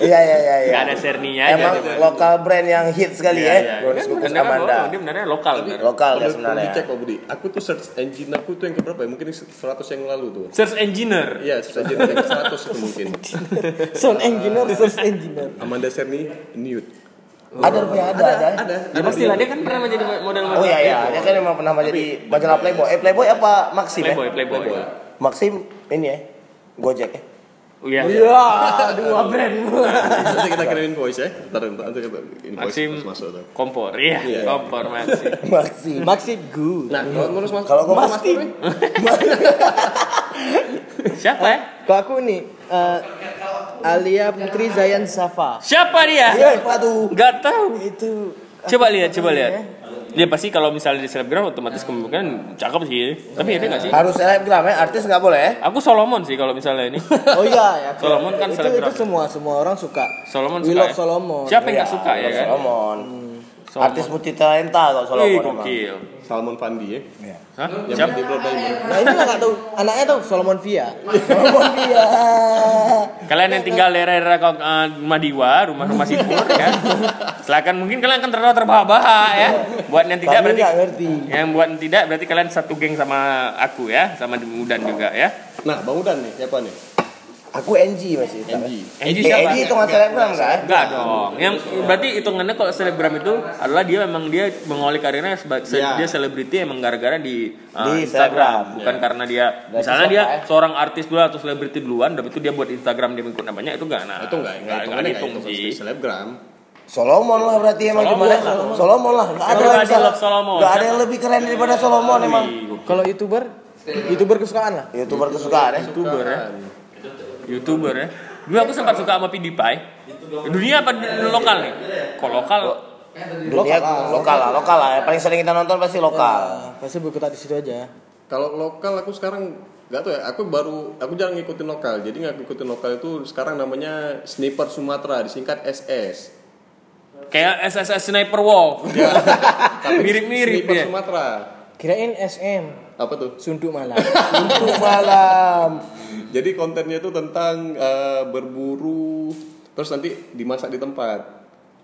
Iya, iya, iya. iya. Gak ada serninya aja. Emang coba. lokal brand yang hits kali Iya, ya. iya. Brownies kukus Amanda. oh, Dia benernya lokal. kan? Lokal ya sebenarnya. Dicek Pak Budi. Aku tuh search engine aku tuh yang keberapa ya? Mungkin 100 yang lalu tuh. Search engineer. Iya, search engine yang 100 itu mungkin. Sound engineer, search engineer. Amanda Serni nude. Ada punya ada, ada. Ada. Ya pasti lah, dia kan pernah menjadi model-model. Oh iya iya, dia kan emang pernah menjadi majalah Playboy. Eh Playboy apa Maxim ya? Playboy, Playboy. Maxim ini ya. Gojek ya. Oh iya. Iya, dua brand. Nanti kita kirimin voice ya. Ntar nanti kita invoice Maxim masuk tuh. kompor, iya, Iya. kompor Maxim. Maxim. Maxi good. Nah, kalau ngurus mas Kalau gua ngurus nih, Siapa ya? Kalau aku nih eh, Alia Putri Zayan Safa. Siapa dia? Siapa tuh? Gak tahu. Itu Coba lihat, coba lihat. Dia pasti kalau misalnya di selebgram otomatis kemungkinan cakep sih. Tapi ada nggak sih? Harus selebgram ya, artis nggak boleh ya? Aku Solomon sih kalau misalnya ini. Oh iya ya. Solomon kan itu, selebgram. itu semua semua orang suka. Solomon We suka. love ya? Solomon. Siapa yang nggak suka ya kan? Solomon. Solomon. Artis multi talenta kok Ih, Solomon emang. gokil. Salmon Fandi ya. Hah? Yang Siapa? di Blood Diamond. Nah ini lah nggak tahu. Anaknya tahu Solomon Via. Solomon dia. Kalian yang tinggal daerah-daerah uh, Madiwa, rumah-rumah sipur ya. Silakan mungkin kalian akan tertawa terbahak-bahak ya. Buat yang tidak Kami berarti ngerti. yang buat yang tidak berarti kalian satu geng sama aku ya, sama Udan juga ya. Nah, Bang Udan nih, siapa nih? Aku NG masih. NG. Eh, siapa? NG itu nggak selebgram kan? Enggak dong. Yang berarti hitungannya kalau selebgram itu adalah dia memang dia mengawali karirnya sebagai Iya. dia selebriti emang gara-gara di, uh, Di Instagram, Instagram. bukan karena dia Berarti misalnya dia ya? seorang artis dulu atau selebriti duluan, tapi itu dia buat Instagram dia mengikut namanya itu enggak nah. Itu enggak, enggak enggak hitung enggak sih. selebgram. Solomon lah berarti emang Solomon gimana? lah. Solomon lah. Nggak ada yang Solomon. Nggak ada yang lebih keren daripada Solomon emang. Kalau youtuber, youtuber kesukaan lah. Youtuber kesukaan ya. YouTuber ya. YouTuber ya. Dulu aku sempat suka sama PewDiePie. Dunia apa lokal nih? Kok lokal? Dunia lokal lah, lokal lah. Yang paling sering kita nonton pasti lokal. Pasti berkutat di situ aja. Kalau lokal aku sekarang nggak tahu ya. Aku baru aku jarang ngikutin lokal. Jadi nggak ngikutin lokal itu sekarang namanya Sniper Sumatera disingkat SS. Kayak SSS Sniper Wolf. Mirip-mirip Sniper dia. Sumatera. Kirain SM, Apa tuh? Sunduk Malang. Untuk malam. Jadi kontennya itu tentang eh, berburu terus nanti dimasak di tempat.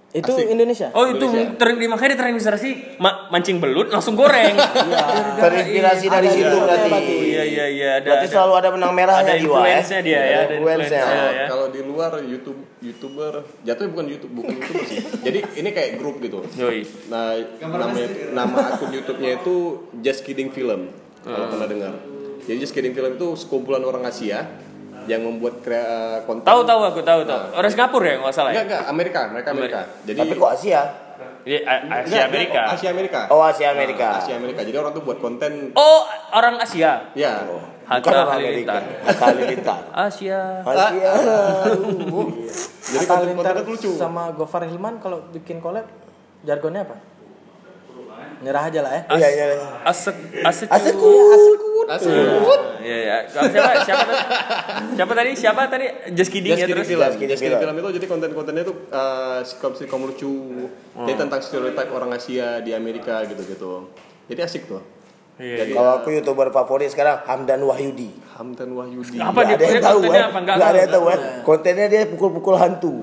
Itu Asik. Indonesia. Oh itu Indonesia. ter, di- makanya terinspirasi ma- mancing belut langsung goreng. Terinspirasi dari Ada situ berarti. Iya iya iya ada. Berarti ada. selalu ada benang merahnya Ada jiwa ya. influence-nya dia ya, ada influence-nya. influence-nya. Kalau ya. kalau di luar YouTube youtuber jatuhnya bukan YouTube bukan YouTuber sih. Jadi ini kayak grup gitu. Yoi. Nah nama nama akun YouTube-nya itu Just Kidding Film kalau pernah dengar. Jadi Just Kidding Film itu sekumpulan orang Asia yang membuat krea, konten. Tahu tahu aku tahu tahu. Orang Singapura ya nggak salah ya. Enggak enggak Amerika mereka Amerika. Jadi Tapi kok Asia? Iya, A- Enggak, Asia Amerika. Asia Amerika. Oh, Asia Amerika. Nah, Asia Amerika. Jadi orang tuh buat konten Oh, orang Asia. ya. Hatta Bukan orang Amerika. Halilintar. Hatta Halilintar. Asia. Asia. Jadi Atta konten Halilintar konten lucu. sama Gofar Hilman kalau bikin collab jargonnya apa? Nyerah aja lah ya. Iya, iya. Asek asek Asekut. Asik. Iya, iya. Kalau Siapa siapa tadi? Siapa tadi? Siapa tadi? Just kidding Just ya Kidding terus. film. Just Kidding Just Kidding Film. film itu jadi konten-kontennya tuh uh, sitcom-sitcom lucu. Hmm. Jadi tentang stereotip orang Asia di Amerika gitu-gitu. Jadi asik tuh. Iya. Jadi Kalau aku youtuber favorit sekarang Hamdan Wahyudi. Hamdan Wahyudi. Apa Nggak dia? ada yang tahu kontennya kan? apa? Nggak Nggak ada tahu. yang tahu kan? Kontennya dia pukul-pukul hantu.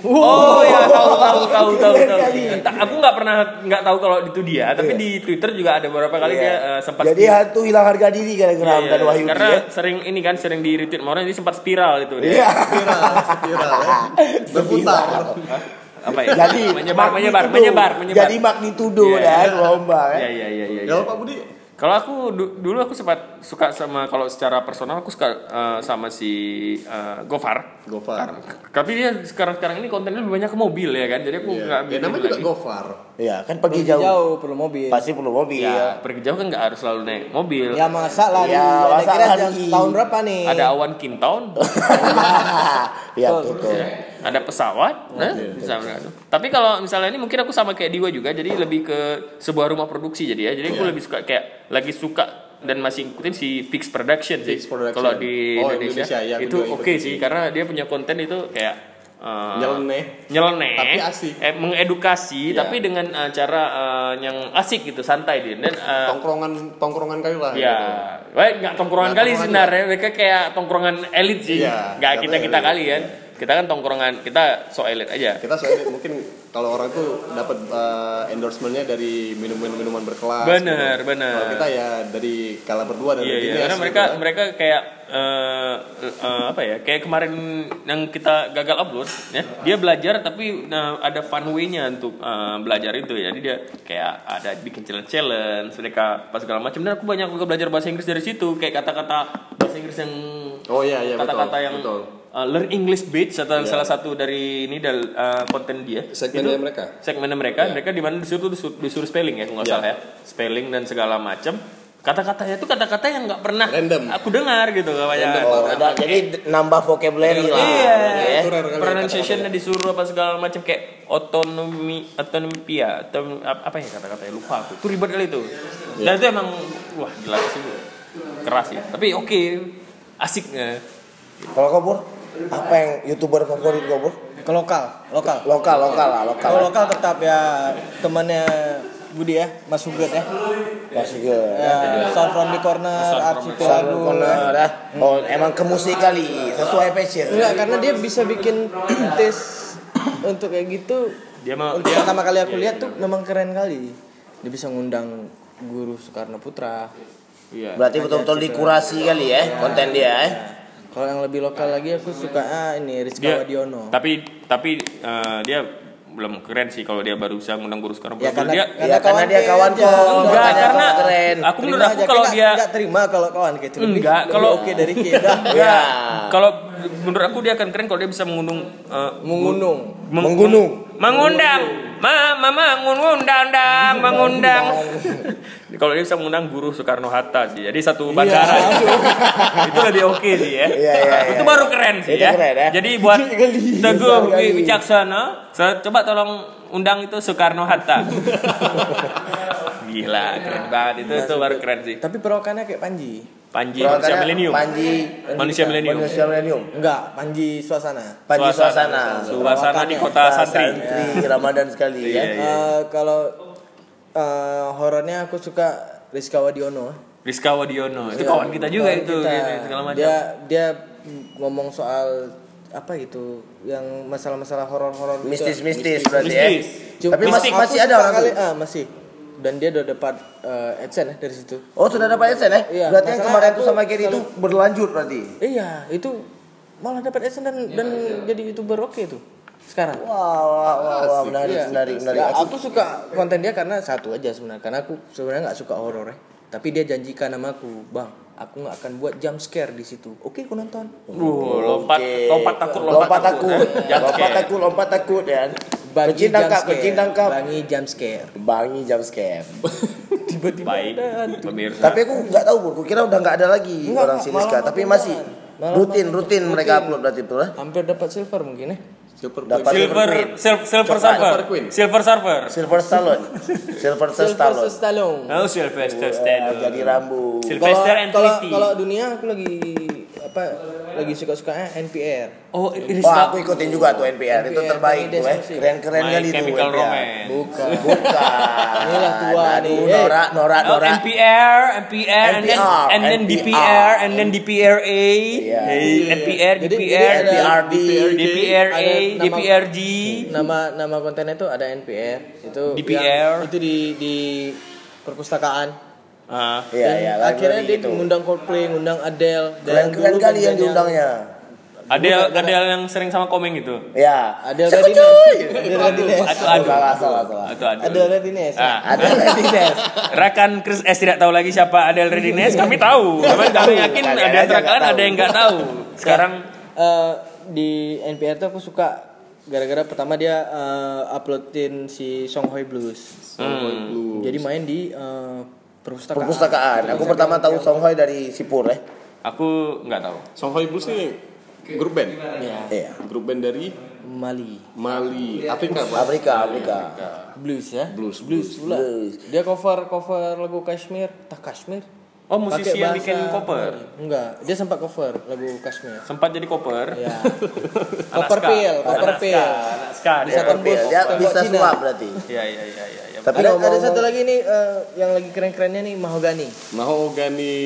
Oh ya tahu tahu tahu tahu tahu. Entah, aku nggak pernah nggak tahu kalau itu dia, tapi Iya. di Twitter juga ada beberapa kali Iya. dia eh, sempat Jadi hantu hilang harga diri gara-gara Iya, Hamdan iya. Wahyudi Karena ya. sering ini kan sering di retweet orang jadi sempat spiral itu dia. Iya. Viral, viral ya. Berputar. Apa ya? Jadi menyebar menyebar menyebar menyebar. Jadi magnitudo Iya. dan lomba kan. Iya iya iya iya. Kalau Pak Budi Kalau aku du- dulu aku sempat suka sama kalau secara personal aku suka eh, sama si eh, Gofar. Gofar. Tapi dia sekarang-sekarang ini kontennya lebih banyak ke mobil ya kan. Jadi aku Iya. nggak Ya, bikin namanya juga lagi. Gofar. Iya, kan pergi Pergi jauh. jauh perlu mobil. Pasti perlu mobil. Ya, pergi jauh kan nggak harus selalu naik mobil. Ya masa lari. Ya, Ada masa kira jam tahun berapa nih? Ada awan kintown, Iya, Betul. betul. Ada pesawat, nah, bisa beradu. Tapi kalau misalnya ini mungkin aku sama kayak Diwa juga, jadi lebih ke sebuah rumah produksi jadi ya. Jadi aku Iya. lebih suka kayak lagi suka dan masih ikutin si Fix Production sih. Kalau di Oh, Indonesia, Indonesia, ya, itu oke ikutin sih karena dia punya konten itu kayak eh, Nyeleneh. nyeleneh, Tapi asik. eh, mengedukasi, Iya. tapi dengan eh, cara eh, yang asik gitu, santai dia. Dan eh, Tongkrongan tongkrongan kali lah. Ya, gitu. baik nggak tongkrongan Nggak kali sebenarnya mereka kayak tongkrongan elit sih, Iya, nggak kita kita elit. kali kan. Kita kan tongkrongan kita so elit aja. Kita soalnya mungkin kalau orang tuh dapat uh, endorsementnya dari minuman minuman berkelas. Bener, gitu. bener. Kalau kita ya dari kala berdua dan Iya, iya. Karena gitu mereka kan. mereka kayak eh, eh, apa ya? Kayak kemarin yang kita gagal upload, ya. Dia belajar tapi nah, ada fun way-nya untuk eh, belajar itu ya. Jadi dia kayak ada bikin challenge challenge, mereka pas segala macam. Dan aku banyak juga belajar bahasa Inggris dari situ, kayak kata-kata bahasa Inggris yang Oh iya iya betul. kata-kata yang betul. uh, learn English Beach atau Iya. salah satu dari ini dal uh, konten dia Segmennya Itu mereka. segmennya mereka Iya. mereka di mana disuruh disuruh, disuruh spelling ya kalau nggak Iya. salah ya spelling dan segala macam kata-katanya itu kata-kata yang nggak pernah Random. aku dengar gitu kayak. Oh, udah, jadi nambah vocabulary lah. Iya, Ya. Itu rare kali pronunciationnya disuruh apa segala macam kayak otonomi otonomia atau apa ya kata-katanya lupa aku. Itu ribet kali itu. Dan itu emang wah gila sih keras ya. Tapi oke asiknya. Kalau kau Pur, apa yang youtuber favorit kau Pur? Ke lokal, lokal. Lokal, lokal lah, lokal. Kalau lokal tetap ya temannya Budi ya, Mas Huget ya. Masih ke. Ya, Sound from the corner, Sound from Archie the Selalu Lagu. kona dah. Oh, emang ke musik kali, sesuai passion. Enggak, karena dia bisa bikin tes untuk kayak gitu. Dia mau Untuk dia pertama kali aku lihat tuh memang keren kali. Dia bisa ngundang guru Soekarno Putra. Iya. Berarti betul-betul dikurasi kali ya konten dia eh. Kalau yang lebih lokal lagi aku suka ah, ini Rizka dia Wadiono. tapi tapi eh, dia belum keren sih kalau dia baru bisa ngundang guru sekarang Ya, karena- dia Ya karena dia kawan kau. enggak karena keren. aku menurut Terima aku kalau dia nggak terima kalau kawan kayak Enggak, kalau- oke dari kita. Ya. kalau menurut aku dia akan keren kalau dia bisa mengundang eh, Mengunung. meng- Menggunung. mengundang. Ma mama mengundang dang mengundang. Kalau dia bisa mengundang guru Soekarno Hatta sih. Jadi satu bandara. Itu lebih oke sih ya. Iya, iya, iya. itu baru keren sih Itu ya. keren, ya. jadi buat teguh so, coba tolong undang itu Soekarno Hatta gila keren banget itu itu baru keren sih Tapi perawakannya kayak Panji. Panji manusia milenium Panji manusia milenium Manusia milenium. Enggak, Panji suasana. Panji Suasana. suasana. Suasana di kota santri. Santri Ramadan sekali Iya, ya. iya. Eh, kalau eh, horornya aku suka Rizka Wadiono. Rizka Wadiono itu Ya, kawan kita juga kawan itu kita. gitu, segala macam Dia dia ngomong soal apa itu yang masalah-masalah horor-horor gitu. Mistis-mistis berarti ya. Cuma- Tapi masih masih ada orang kali, ah, masih. Dan dia udah dapat eh, AdSense ya dari situ. Oh sudah dapat AdSense ya? Iya, berarti yang kemarin aku tuh sama Gary itu selalu- berlanjut berarti. Iya, itu malah dapat AdSense dan dan jadi youtuber oke tuh sekarang. Wah, wah, wah, wah, menarik, Iya. menarik, menarik. Ya, Aku, aku suka konten dia karena satu aja sebenarnya karena aku sebenarnya nggak suka horor ya. Tapi dia janjikan sama aku, bang, aku nggak akan buat jump scare di situ. Oke, aku nonton. Uh, lompat, Oke. lompat takut, lompat takut, eh. Jump lompat takut, lompat takut ya. Bangi Kucing jump tangkap, kucing tangkap. Bangi jump scare. Bangi jump scare. Tiba-tiba Baik, pemirsa. Tapi aku nggak tahu bro, kira udah nggak ada lagi Enggak, orang Siniska. malah Tapi masih. Malah rutin, makin rutin mereka rutin. upload berarti itu lah. Hampir dapat silver mungkin ya. Dapat. Silver, silver, silver Silver Queen. silver server. Silver Stallone, Silver Sylvester Stallone. Stallone. Oh, Sylvester Eh, Stallone. jadi rambut. Sil- Kalau Sylvester and kalau Tweety. kalau dunia aku lagi apa lagi suka-sukanya NPR. Oh, ini Wah, aku ikutin juga tuh NPR, itu NPR, terbaik tuh eh. Keren-keren My kali tuh Chemical NPR. Romance. Bukan. Bukan. Inilah tua nih. Nora, Nora, Oh, Nora. NPR, NPR, and then NPR, and then NPR. DPR, and then DPRA. Hey, NPR, DPR, DPRD. DPRA, DPRG. Nama nama kontennya itu ada NPR. Itu DPR. itu di di perpustakaan. Ah, Iya, Dan iya, akhirnya dia gitu. ngundang Coldplay, ngundang Adele dan Keren-keren dulu kali yang diundangnya. Adele, Adele yang sering sama komeng itu. Ya. Adele Siapa Radines. cuy? Adele Radines. Atau aduh. salah, salah, salah. Atau aduh. Adele Radines. Ah. Ada Radines. Rekan Chris S tidak tahu lagi siapa Adele Redines, kami tahu. Cuman kami yakin Kalian ada antara kalian ada yang nggak tahu. Sekarang Eh, di NPR tuh aku suka gara-gara pertama dia eh, uploadin si Songhoi Blues. hmm, Jadi main di eh, perpustakaan. Perpustakaan. Aku pertama tahu Songhoi dari Sipur eh. aku nggak tahu. Songhai Blues ini grup band. Ya, Iya. Grup band dari Mali. Mali, Afrika, Pak. Afrika, Afrika. Blues ya. Blues, Blues pula. Blues. Dia cover cover lagu Kashmir, tak Kashmir. Oh, musisi yang bahasa- bikin cover. Enggak, dia sempat cover lagu Kashmir. Sempat jadi cover. Ya. Anak cover pil, Anak cover ska, pil. anak ska Bisa dia. tembus Dia bisa suap berarti. Iya iya iya iya. Tapi ada, ada satu lagi nih eh, yang lagi keren-kerennya nih Mahogani. Mahogani.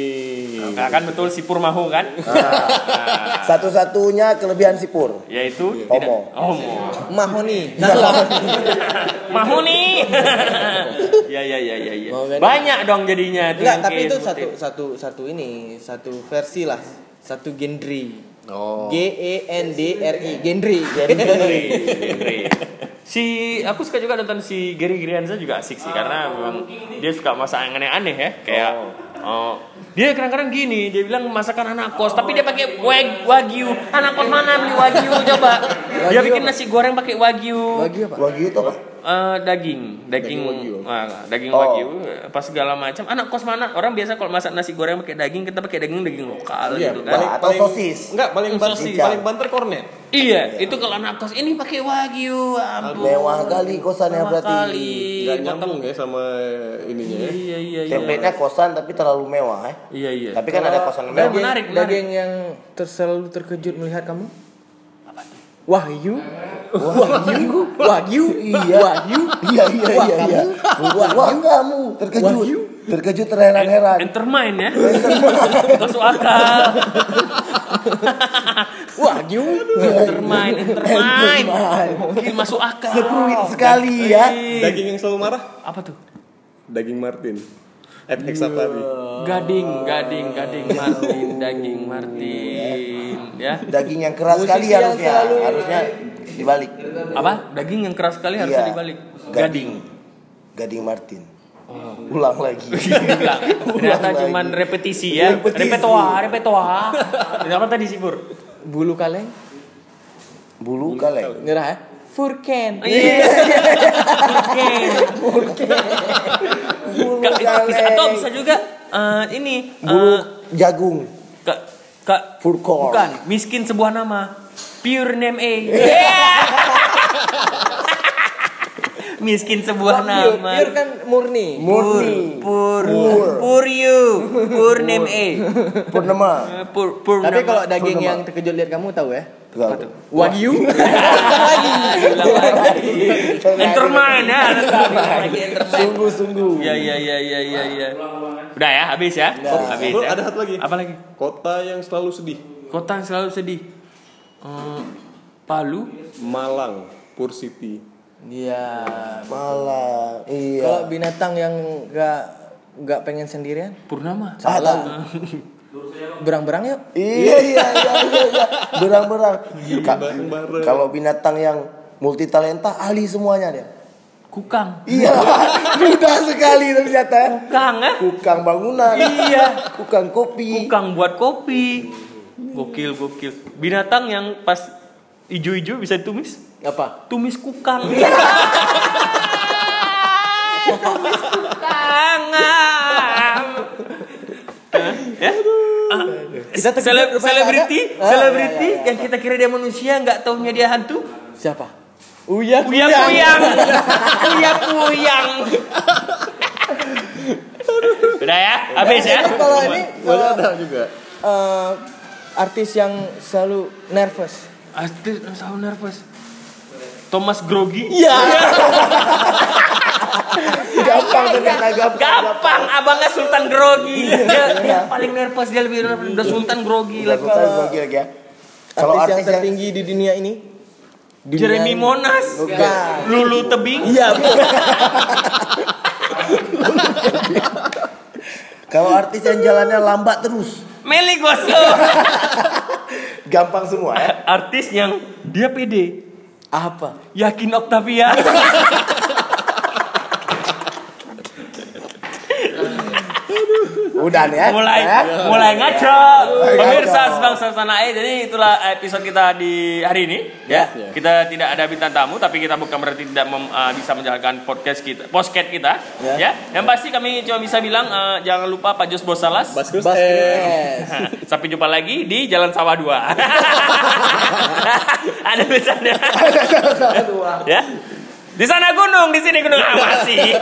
Nah, kan betul Sipur Mahu kan? Ah. Satu-satunya kelebihan Sipur. Yaitu Homo. Homo. Mahoni. Mahu nih. Ya ya ya ya ya. Banyak dong jadinya tuh Enggak, tapi itu sebutin. satu satu satu ini, satu versi lah. Satu genre. Oh. G E N D R I. Gendry, Gendry. Si aku suka juga nonton si Gary Grianza juga asik sih karena memang dia suka masak yang aneh-aneh ya kayak oh. dia kadang-kadang gini dia bilang masakan anak kos tapi dia pakai wag- wagyu anak kos mana beli wagyu coba dia Wagyu bikin apa? nasi goreng pakai wagyu Lagi apa? Wagyu itu apa? Eh, daging, daging, wagyu. ah, daging Oh. wagyu, apa segala macam. Anak kos mana? Orang biasa kalau masak nasi goreng pakai daging, kita pakai daging daging lokal Iya, gitu paling, kan. Atau paling- sosis. Enggak, paling banter, Sosis. paling banter kornet. Iya, itu kalau anak kos ini pakai wagyu, ampun. Mewah kali kosannya Mewah berarti. kali. Enggak Potong- nyambung ya sama ininya ya. Iya iya iya. Template-nya kosan tapi terlalu mewah eh. Iya iya. Tapi kan ada kosan Daging- mewah. menarik, menarik. Daging yang ter selalu terkejut melihat kamu? Wahyu? Wahyu? Wahyu? Iya. Wahyu? Iya iya iya iya. Wah kamu terkejut. Terkejut terheran-heran. Entermain ya. Masuk akal. Wahyu? Entermain, entermain. Oke, masuk akal. Sepruit sekali ya. Daging yang selalu marah, Apa tuh? daging Martin. At Hexapari. Gading, gading, gading Martin, daging Martin, ya. Daging yang keras sekali yang harusnya. Harusnya dibalik. Apa? Daging yang keras sekali harusnya Iya. dibalik. Gading. Gading Martin. Ulang lagi. Ternyata Ulang cuman lagi. repetisi ya. Repetisi. Repertoire, repertoire. Apa tadi sih, Pur? Bulu kaleng? Bulu kaleng. Nyerah ya? Furken. Iya. Oke. Bulu Ka- bisa kaleng. atau bisa juga eh, ini Bulu eh, jagung. Kak Kak Full corn. bukan miskin sebuah nama pure name A miskin sebuah Pure, nama pure kan murni. Murni. pur Pur. pur you pur name A Purnama. Pur pur Tapi kalau daging Purnama. yang terkejut lihat kamu tahu ya? Tahu. Wagyu? Entermain ya entermain Sungguh-sungguh. ya ya ya ya ya ya udah ya habis ya habis Bro, ya ada satu lagi. apa lagi Kota yang selalu sedih. kota yang selalu sedih Eh, Palu Malang, Pur City. Iya. Malah. Iya. Kalau binatang yang nggak nggak pengen sendirian, Purnama Ah, tahu. berang-berang yuk. Iya iya iya iya. iya. Berang-berang. Ka- Bareng-bareng. Kalau binatang yang multi talenta ahli semuanya dia. Kukang Iya, mudah sekali ternyata. ya. Kukang ya Kukang bangunan. Iya. Kukang kopi. Kukang buat kopi. Gokil, gokil. Binatang yang pas Ijo-ijo bisa ditumis? Apa? Tumis kukang. tumis kukang. ya? Kita Seleb- selebriti. Ah, selebriti ya, ya, ya. yang kita kira dia manusia nggak taunya dia hantu. Siapa? Uya Kuyang kuyang, kuyang kuyang. Udah ya, habis ya. Kalau ini Boleh ada juga. eh, artis yang selalu nervous. Astrid selalu nervous. Thomas Grogi. Iya. Gampang ternyata gampang. Gampang, abangnya Sultan Grogi. Dia, dia paling nervous dia lebih nervous. Udah Sultan Grogi lagi. Sultan grogi lagi ya. Kalau artis, yang artis yang tertinggi di dunia ini. Dunia Jeremy ini. Monas. Bukan. Lulu Tebing. Iya. kalau artis yang jalannya lambat terus, Meli Goslow. gampang semua ya. Artis yang dia pede. Apa? Yakin Octavia. Udah nih ya. mulai ya. mulai ngaco. Pemirsa sebangsa tanah air. Jadi itulah episode kita di hari ini. Ya, kita tidak ada bintang tamu, tapi kita bukan berarti tidak mem- uh, bisa menjalankan podcast kita, podcast kita. Ya. Ya. Yang pasti kami cuma bisa bilang uh, jangan lupa Pak Jos Bosalas. Baskus Bas. Kres. Sampai jumpa lagi di Jalan Sawah 2. ada tulisannya. ya. Di sana gunung, di sini gunung amasi.